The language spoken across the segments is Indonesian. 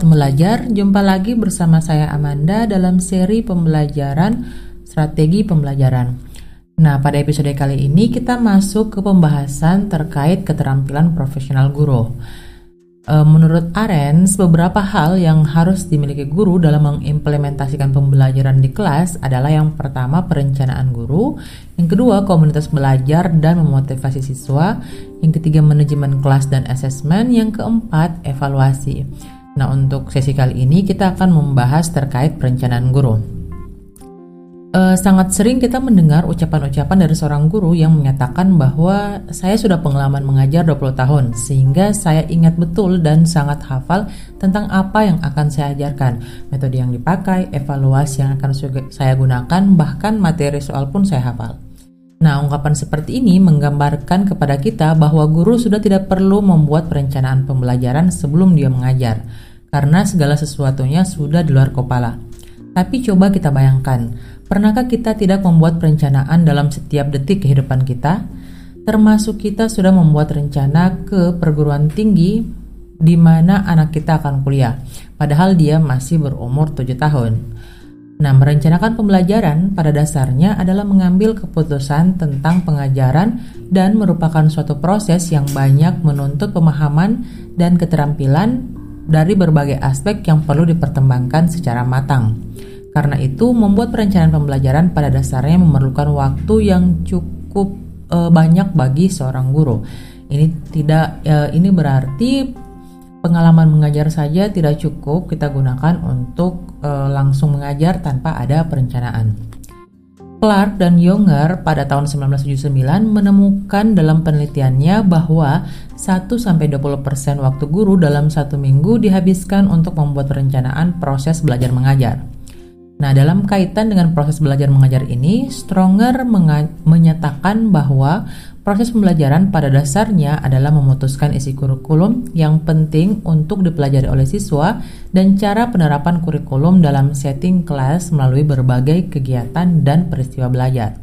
Sobat Pembelajar, jumpa lagi bersama saya Amanda dalam seri pembelajaran strategi pembelajaran. Nah, pada episode kali ini kita masuk ke pembahasan terkait keterampilan profesional guru. E, menurut Arens, beberapa hal yang harus dimiliki guru dalam mengimplementasikan pembelajaran di kelas adalah yang pertama perencanaan guru, yang kedua komunitas belajar dan memotivasi siswa, yang ketiga manajemen kelas dan asesmen, yang keempat evaluasi. Nah, untuk sesi kali ini kita akan membahas terkait perencanaan guru. Uh, sangat sering kita mendengar ucapan-ucapan dari seorang guru yang menyatakan bahwa saya sudah pengalaman mengajar 20 tahun sehingga saya ingat betul dan sangat hafal tentang apa yang akan saya ajarkan, metode yang dipakai, evaluasi yang akan saya gunakan, bahkan materi soal pun saya hafal. Nah, ungkapan seperti ini menggambarkan kepada kita bahwa guru sudah tidak perlu membuat perencanaan pembelajaran sebelum dia mengajar karena segala sesuatunya sudah di luar kepala. Tapi coba kita bayangkan, pernahkah kita tidak membuat perencanaan dalam setiap detik kehidupan kita? Termasuk kita sudah membuat rencana ke perguruan tinggi di mana anak kita akan kuliah, padahal dia masih berumur 7 tahun. Nah, merencanakan pembelajaran pada dasarnya adalah mengambil keputusan tentang pengajaran dan merupakan suatu proses yang banyak menuntut pemahaman dan keterampilan dari berbagai aspek yang perlu dipertimbangkan secara matang. Karena itu, membuat perencanaan pembelajaran pada dasarnya memerlukan waktu yang cukup e, banyak bagi seorang guru. Ini tidak e, ini berarti pengalaman mengajar saja tidak cukup kita gunakan untuk e, langsung mengajar tanpa ada perencanaan. Clark dan Younger pada tahun 1979 menemukan dalam penelitiannya bahwa 1-20% waktu guru dalam satu minggu dihabiskan untuk membuat perencanaan proses belajar mengajar. Nah, dalam kaitan dengan proses belajar mengajar ini, Stronger menyatakan bahwa Proses pembelajaran pada dasarnya adalah memutuskan isi kurikulum yang penting untuk dipelajari oleh siswa dan cara penerapan kurikulum dalam setting kelas melalui berbagai kegiatan dan peristiwa belajar.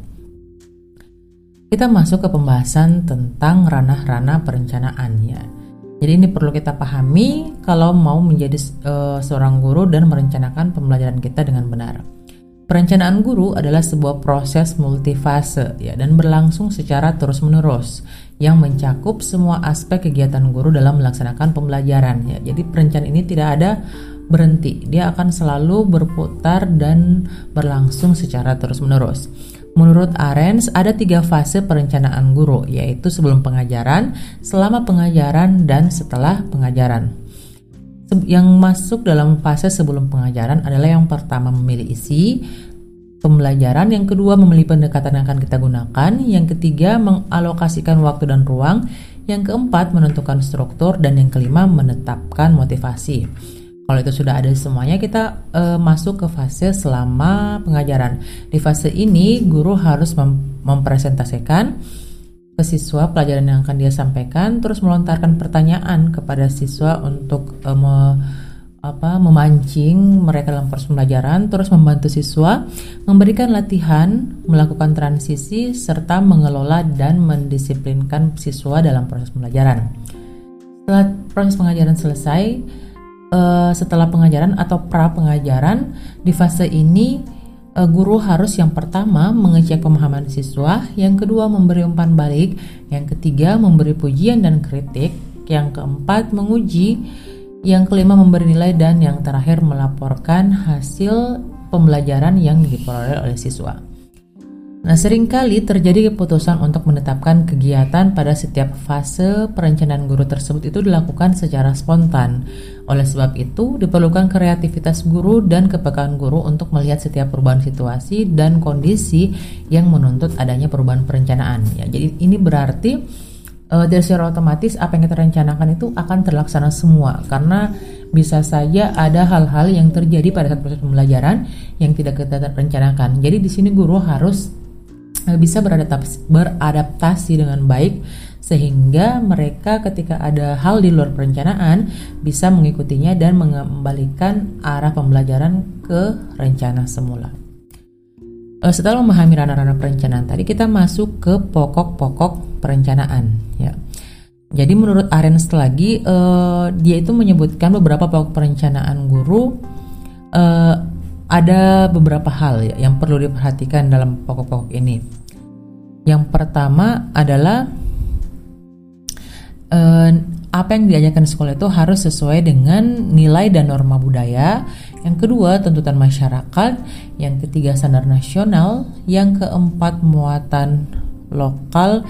Kita masuk ke pembahasan tentang ranah-ranah perencanaan ya. Jadi ini perlu kita pahami kalau mau menjadi uh, seorang guru dan merencanakan pembelajaran kita dengan benar. Perencanaan guru adalah sebuah proses multifase ya dan berlangsung secara terus-menerus yang mencakup semua aspek kegiatan guru dalam melaksanakan pembelajaran ya. Jadi perencanaan ini tidak ada berhenti. Dia akan selalu berputar dan berlangsung secara terus-menerus. Menurut Arens, ada tiga fase perencanaan guru, yaitu sebelum pengajaran, selama pengajaran, dan setelah pengajaran yang masuk dalam fase sebelum pengajaran adalah yang pertama memilih isi pembelajaran, yang kedua memilih pendekatan yang akan kita gunakan, yang ketiga mengalokasikan waktu dan ruang, yang keempat menentukan struktur dan yang kelima menetapkan motivasi. Kalau itu sudah ada semuanya, kita e, masuk ke fase selama pengajaran. Di fase ini, guru harus mem mempresentasikan ke siswa pelajaran yang akan dia sampaikan, terus melontarkan pertanyaan kepada siswa untuk uh, me, apa, memancing mereka dalam proses pembelajaran, terus membantu siswa memberikan latihan, melakukan transisi, serta mengelola dan mendisiplinkan siswa dalam proses pembelajaran. Setelah proses pengajaran selesai, uh, setelah pengajaran atau pra pengajaran di fase ini Eh, guru harus yang pertama mengecek pemahaman siswa, yang kedua memberi umpan balik, yang ketiga memberi pujian dan kritik, yang keempat menguji, yang kelima memberi nilai dan yang terakhir melaporkan hasil pembelajaran yang diperoleh oleh siswa. Nah, sering kali terjadi keputusan untuk menetapkan kegiatan pada setiap fase perencanaan guru tersebut itu dilakukan secara spontan. Oleh sebab itu, diperlukan kreativitas guru dan kepekaan guru untuk melihat setiap perubahan situasi dan kondisi yang menuntut adanya perubahan perencanaan. Ya, jadi ini berarti uh, dari secara otomatis apa yang kita rencanakan itu akan terlaksana semua karena bisa saja ada hal-hal yang terjadi pada saat proses pembelajaran yang tidak kita rencanakan. Jadi di sini guru harus bisa beradaptasi, beradaptasi dengan baik sehingga mereka ketika ada hal di luar perencanaan bisa mengikutinya dan mengembalikan arah pembelajaran ke rencana semula. Eh, setelah memahami ranah-ranah perencanaan tadi, kita masuk ke pokok-pokok perencanaan. Ya. Jadi menurut Arens lagi uh, dia itu menyebutkan beberapa pokok perencanaan guru uh, ada beberapa hal ya yang perlu diperhatikan dalam pokok-pokok ini. Yang pertama adalah uh, apa yang diajarkan di sekolah itu harus sesuai dengan nilai dan norma budaya. Yang kedua, tuntutan masyarakat. Yang ketiga, standar nasional. Yang keempat, muatan lokal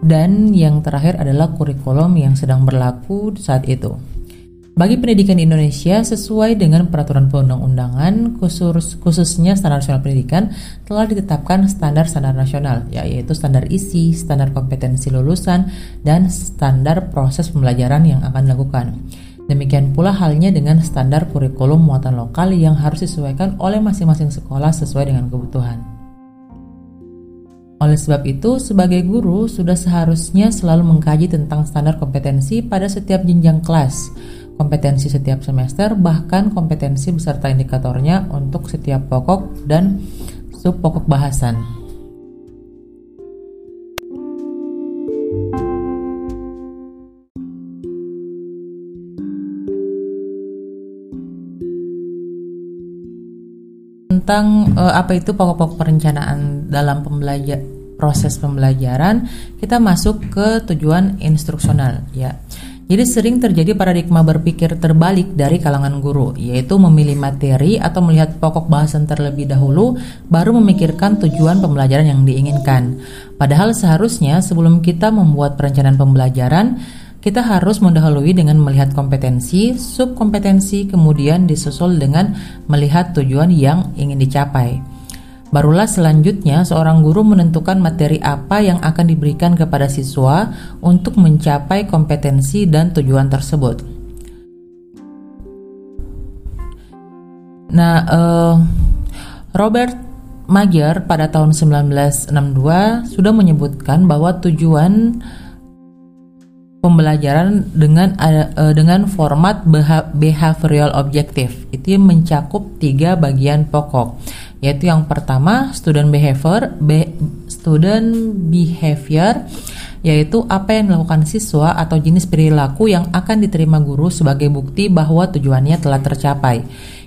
dan yang terakhir adalah kurikulum yang sedang berlaku saat itu. Bagi pendidikan di Indonesia sesuai dengan peraturan perundang-undangan khusus khususnya standar nasional pendidikan telah ditetapkan standar-standar nasional yaitu standar isi, standar kompetensi lulusan dan standar proses pembelajaran yang akan dilakukan. Demikian pula halnya dengan standar kurikulum muatan lokal yang harus disesuaikan oleh masing-masing sekolah sesuai dengan kebutuhan. Oleh sebab itu, sebagai guru sudah seharusnya selalu mengkaji tentang standar kompetensi pada setiap jenjang kelas, kompetensi setiap semester, bahkan kompetensi beserta indikatornya untuk setiap pokok dan sub pokok bahasan. tentang uh, apa itu pokok-pokok perencanaan dalam pembelajar proses pembelajaran, kita masuk ke tujuan instruksional ya. Jadi sering terjadi paradigma berpikir terbalik dari kalangan guru, yaitu memilih materi atau melihat pokok bahasan terlebih dahulu, baru memikirkan tujuan pembelajaran yang diinginkan. Padahal seharusnya sebelum kita membuat perencanaan pembelajaran, kita harus mendahului dengan melihat kompetensi, subkompetensi, kemudian disusul dengan melihat tujuan yang ingin dicapai. Barulah selanjutnya seorang guru menentukan materi apa yang akan diberikan kepada siswa untuk mencapai kompetensi dan tujuan tersebut. Nah, uh, Robert Magyar pada tahun 1962 sudah menyebutkan bahwa tujuan pembelajaran dengan uh, dengan format behavioral objektif itu mencakup tiga bagian pokok yaitu yang pertama student behavior be, student behavior yaitu apa yang dilakukan siswa atau jenis perilaku yang akan diterima guru sebagai bukti bahwa tujuannya telah tercapai.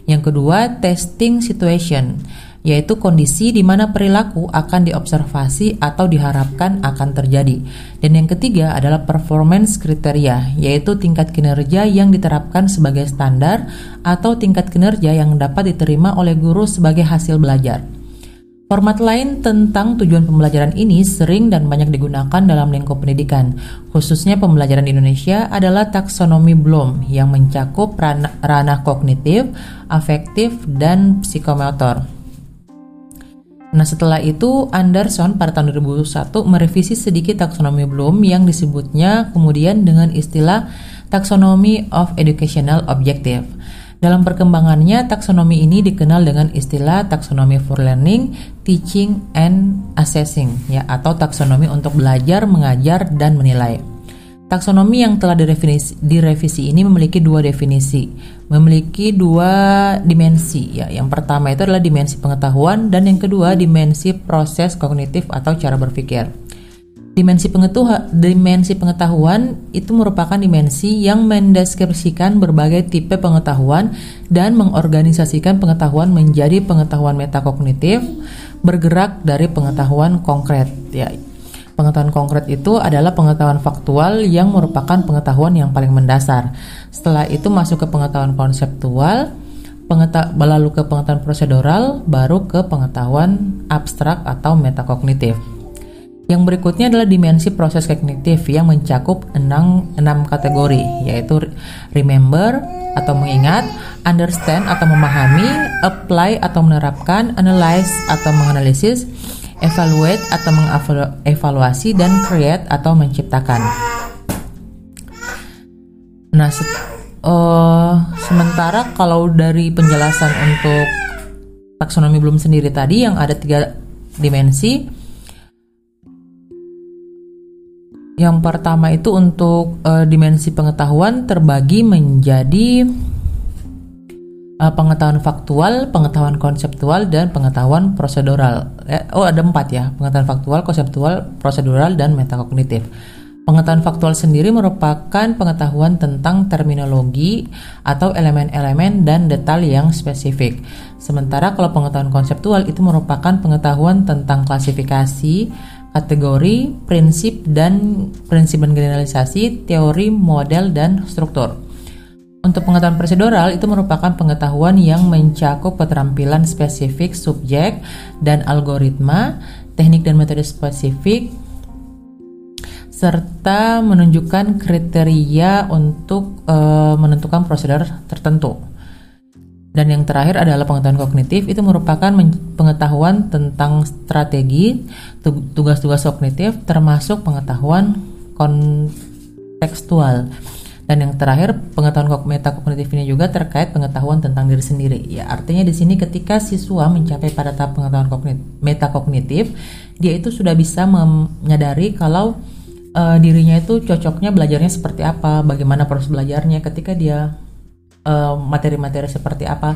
Yang kedua, testing situation yaitu kondisi di mana perilaku akan diobservasi atau diharapkan akan terjadi. Dan yang ketiga adalah performance kriteria, yaitu tingkat kinerja yang diterapkan sebagai standar atau tingkat kinerja yang dapat diterima oleh guru sebagai hasil belajar. Format lain tentang tujuan pembelajaran ini sering dan banyak digunakan dalam lingkup pendidikan, khususnya pembelajaran di Indonesia adalah taksonomi Bloom yang mencakup ranah, kognitif, afektif, dan psikomotor. Nah setelah itu Anderson pada tahun 2001 merevisi sedikit taksonomi Bloom yang disebutnya kemudian dengan istilah Taxonomy of Educational Objective. Dalam perkembangannya, taksonomi ini dikenal dengan istilah taksonomi for learning, teaching, and assessing, ya, atau taksonomi untuk belajar, mengajar, dan menilai. Taksonomi yang telah direvisi, direvisi ini memiliki dua definisi, memiliki dua dimensi. Ya, yang pertama itu adalah dimensi pengetahuan dan yang kedua dimensi proses kognitif atau cara berpikir. Dimensi pengetahuan, dimensi pengetahuan itu merupakan dimensi yang mendeskripsikan berbagai tipe pengetahuan dan mengorganisasikan pengetahuan menjadi pengetahuan metakognitif bergerak dari pengetahuan konkret. Ya, Pengetahuan konkret itu adalah pengetahuan faktual yang merupakan pengetahuan yang paling mendasar. Setelah itu masuk ke pengetahuan konseptual, pengeta lalu ke pengetahuan prosedural, baru ke pengetahuan abstrak atau metakognitif. Yang berikutnya adalah dimensi proses kognitif yang mencakup enam, enam kategori, yaitu remember atau mengingat, understand atau memahami, apply atau menerapkan, analyze atau menganalisis, evaluate atau mengevaluasi dan create atau menciptakan. Nah, se uh, sementara kalau dari penjelasan untuk taksonomi belum sendiri tadi yang ada tiga dimensi, yang pertama itu untuk uh, dimensi pengetahuan terbagi menjadi uh, pengetahuan faktual, pengetahuan konseptual, dan pengetahuan prosedural. Eh, oh ada empat ya, pengetahuan faktual, konseptual, prosedural, dan metakognitif. Pengetahuan faktual sendiri merupakan pengetahuan tentang terminologi atau elemen-elemen dan detail yang spesifik. Sementara kalau pengetahuan konseptual itu merupakan pengetahuan tentang klasifikasi, kategori, prinsip dan prinsip dan generalisasi, teori, model dan struktur. Untuk pengetahuan prosedural itu merupakan pengetahuan yang mencakup keterampilan spesifik subjek dan algoritma, teknik dan metode spesifik, serta menunjukkan kriteria untuk uh, menentukan prosedur tertentu. Dan yang terakhir adalah pengetahuan kognitif itu merupakan pengetahuan tentang strategi, tugas-tugas kognitif termasuk pengetahuan kontekstual. Dan yang terakhir pengetahuan metakognitif ini juga terkait pengetahuan tentang diri sendiri. Ya, artinya di sini ketika siswa mencapai pada tahap pengetahuan kognitif, metakognitif, dia itu sudah bisa menyadari kalau uh, dirinya itu cocoknya belajarnya seperti apa, bagaimana proses belajarnya ketika dia eh, materi-materi uh, seperti apa,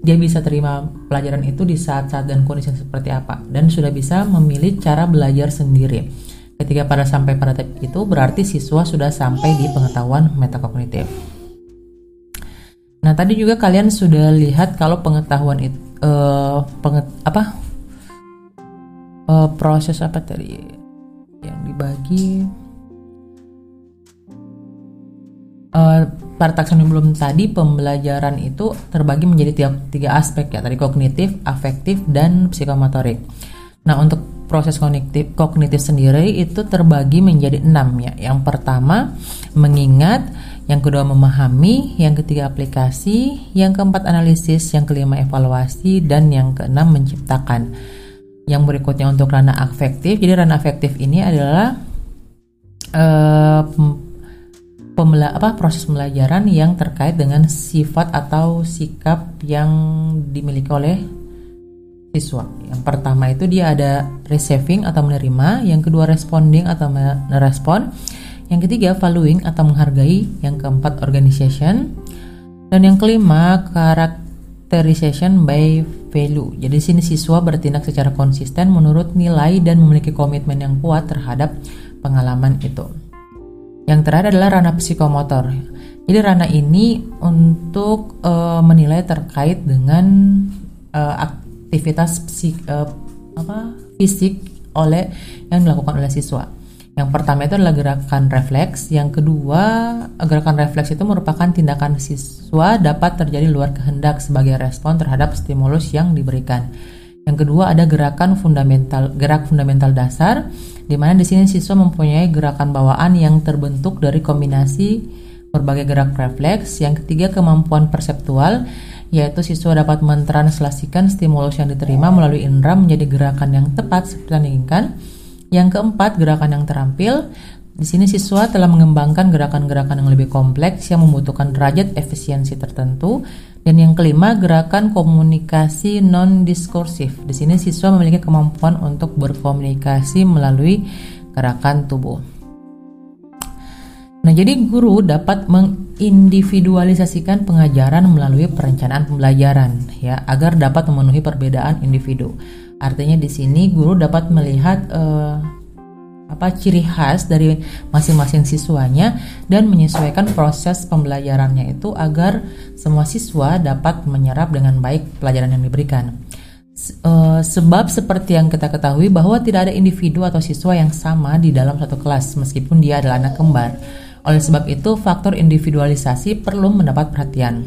dia bisa terima pelajaran itu di saat-saat dan kondisi seperti apa, dan sudah bisa memilih cara belajar sendiri. Ketika pada sampai pada tahap itu berarti siswa sudah sampai di pengetahuan metakognitif. Nah tadi juga kalian sudah lihat kalau pengetahuan itu uh, penget, apa uh, proses apa tadi yang dibagi uh, pada taksonomi belum tadi pembelajaran itu terbagi menjadi tiga, tiga aspek ya tadi kognitif, afektif dan psikomotorik. Nah untuk proses kognitif kognitif sendiri itu terbagi menjadi enam ya. Yang pertama mengingat, yang kedua memahami, yang ketiga aplikasi, yang keempat analisis, yang kelima evaluasi dan yang keenam menciptakan. Yang berikutnya untuk ranah afektif. Jadi ranah afektif ini adalah uh, pembela apa proses pembelajaran yang terkait dengan sifat atau sikap yang dimiliki oleh siswa. Yang pertama itu dia ada receiving atau menerima, yang kedua responding atau merespon, yang ketiga valuing atau menghargai, yang keempat organization, dan yang kelima characterization by value. Jadi sini siswa bertindak secara konsisten menurut nilai dan memiliki komitmen yang kuat terhadap pengalaman itu. Yang terakhir adalah ranah psikomotor. Jadi ranah ini untuk uh, menilai terkait dengan uh, aktivitas psik, uh, apa, fisik oleh yang dilakukan oleh siswa. Yang pertama itu adalah gerakan refleks. Yang kedua, gerakan refleks itu merupakan tindakan siswa dapat terjadi luar kehendak sebagai respon terhadap stimulus yang diberikan. Yang kedua ada gerakan fundamental, gerak fundamental dasar, di mana di sini siswa mempunyai gerakan bawaan yang terbentuk dari kombinasi berbagai gerak refleks. Yang ketiga kemampuan perseptual, yaitu siswa dapat mentranslasikan stimulus yang diterima melalui indera menjadi gerakan yang tepat seperti yang diinginkan. Yang keempat, gerakan yang terampil. Di sini siswa telah mengembangkan gerakan-gerakan yang lebih kompleks yang membutuhkan derajat efisiensi tertentu dan yang kelima, gerakan komunikasi non-diskursif. Di sini siswa memiliki kemampuan untuk berkomunikasi melalui gerakan tubuh. Nah, jadi guru dapat mengindividualisasikan pengajaran melalui perencanaan pembelajaran ya, agar dapat memenuhi perbedaan individu. Artinya di sini guru dapat melihat uh, apa ciri khas dari masing-masing siswanya dan menyesuaikan proses pembelajarannya itu agar semua siswa dapat menyerap dengan baik pelajaran yang diberikan. Uh, sebab seperti yang kita ketahui bahwa tidak ada individu atau siswa yang sama di dalam satu kelas meskipun dia adalah anak kembar. Oleh sebab itu, faktor individualisasi perlu mendapat perhatian.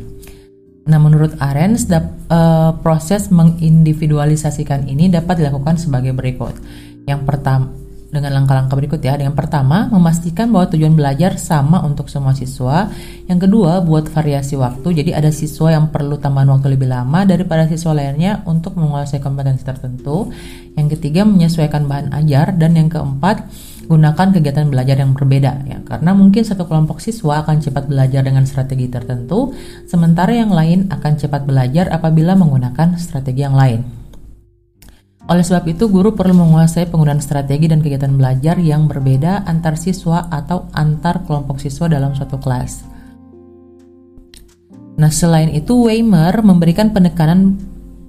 Nah, menurut Arens, dap, uh, proses mengindividualisasikan ini dapat dilakukan sebagai berikut. Yang pertama, dengan langkah-langkah berikut ya. Yang pertama, memastikan bahwa tujuan belajar sama untuk semua siswa. Yang kedua, buat variasi waktu. Jadi ada siswa yang perlu tambahan waktu lebih lama daripada siswa lainnya untuk menguasai kompetensi tertentu. Yang ketiga, menyesuaikan bahan ajar dan yang keempat, gunakan kegiatan belajar yang berbeda ya. Karena mungkin satu kelompok siswa akan cepat belajar dengan strategi tertentu, sementara yang lain akan cepat belajar apabila menggunakan strategi yang lain. Oleh sebab itu, guru perlu menguasai penggunaan strategi dan kegiatan belajar yang berbeda antar siswa atau antar kelompok siswa dalam suatu kelas. Nah, selain itu, Weimer memberikan penekanan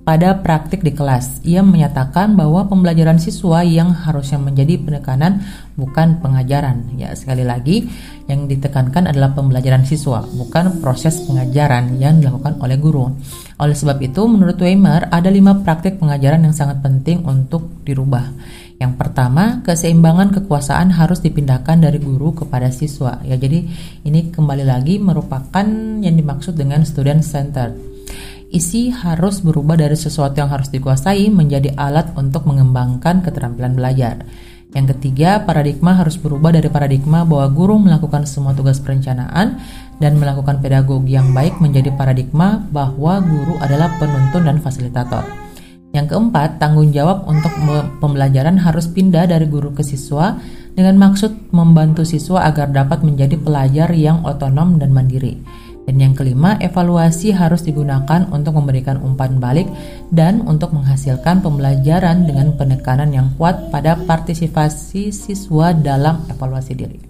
pada praktik di kelas. Ia menyatakan bahwa pembelajaran siswa yang harusnya menjadi penekanan bukan pengajaran. Ya, sekali lagi yang ditekankan adalah pembelajaran siswa, bukan proses pengajaran yang dilakukan oleh guru. Oleh sebab itu, menurut Weimer, ada lima praktik pengajaran yang sangat penting untuk dirubah. Yang pertama, keseimbangan kekuasaan harus dipindahkan dari guru kepada siswa. Ya, jadi ini kembali lagi merupakan yang dimaksud dengan student center isi harus berubah dari sesuatu yang harus dikuasai menjadi alat untuk mengembangkan keterampilan belajar. Yang ketiga, paradigma harus berubah dari paradigma bahwa guru melakukan semua tugas perencanaan dan melakukan pedagogi yang baik menjadi paradigma bahwa guru adalah penuntun dan fasilitator. Yang keempat, tanggung jawab untuk pembelajaran harus pindah dari guru ke siswa dengan maksud membantu siswa agar dapat menjadi pelajar yang otonom dan mandiri. Dan yang kelima, evaluasi harus digunakan untuk memberikan umpan balik dan untuk menghasilkan pembelajaran dengan penekanan yang kuat pada partisipasi siswa dalam evaluasi diri.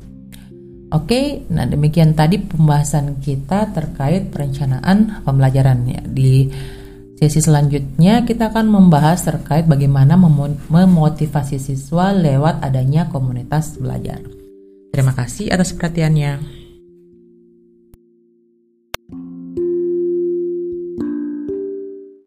Oke, nah demikian tadi pembahasan kita terkait perencanaan pembelajaran ya. Di sesi selanjutnya kita akan membahas terkait bagaimana memotivasi siswa lewat adanya komunitas belajar. Terima kasih atas perhatiannya.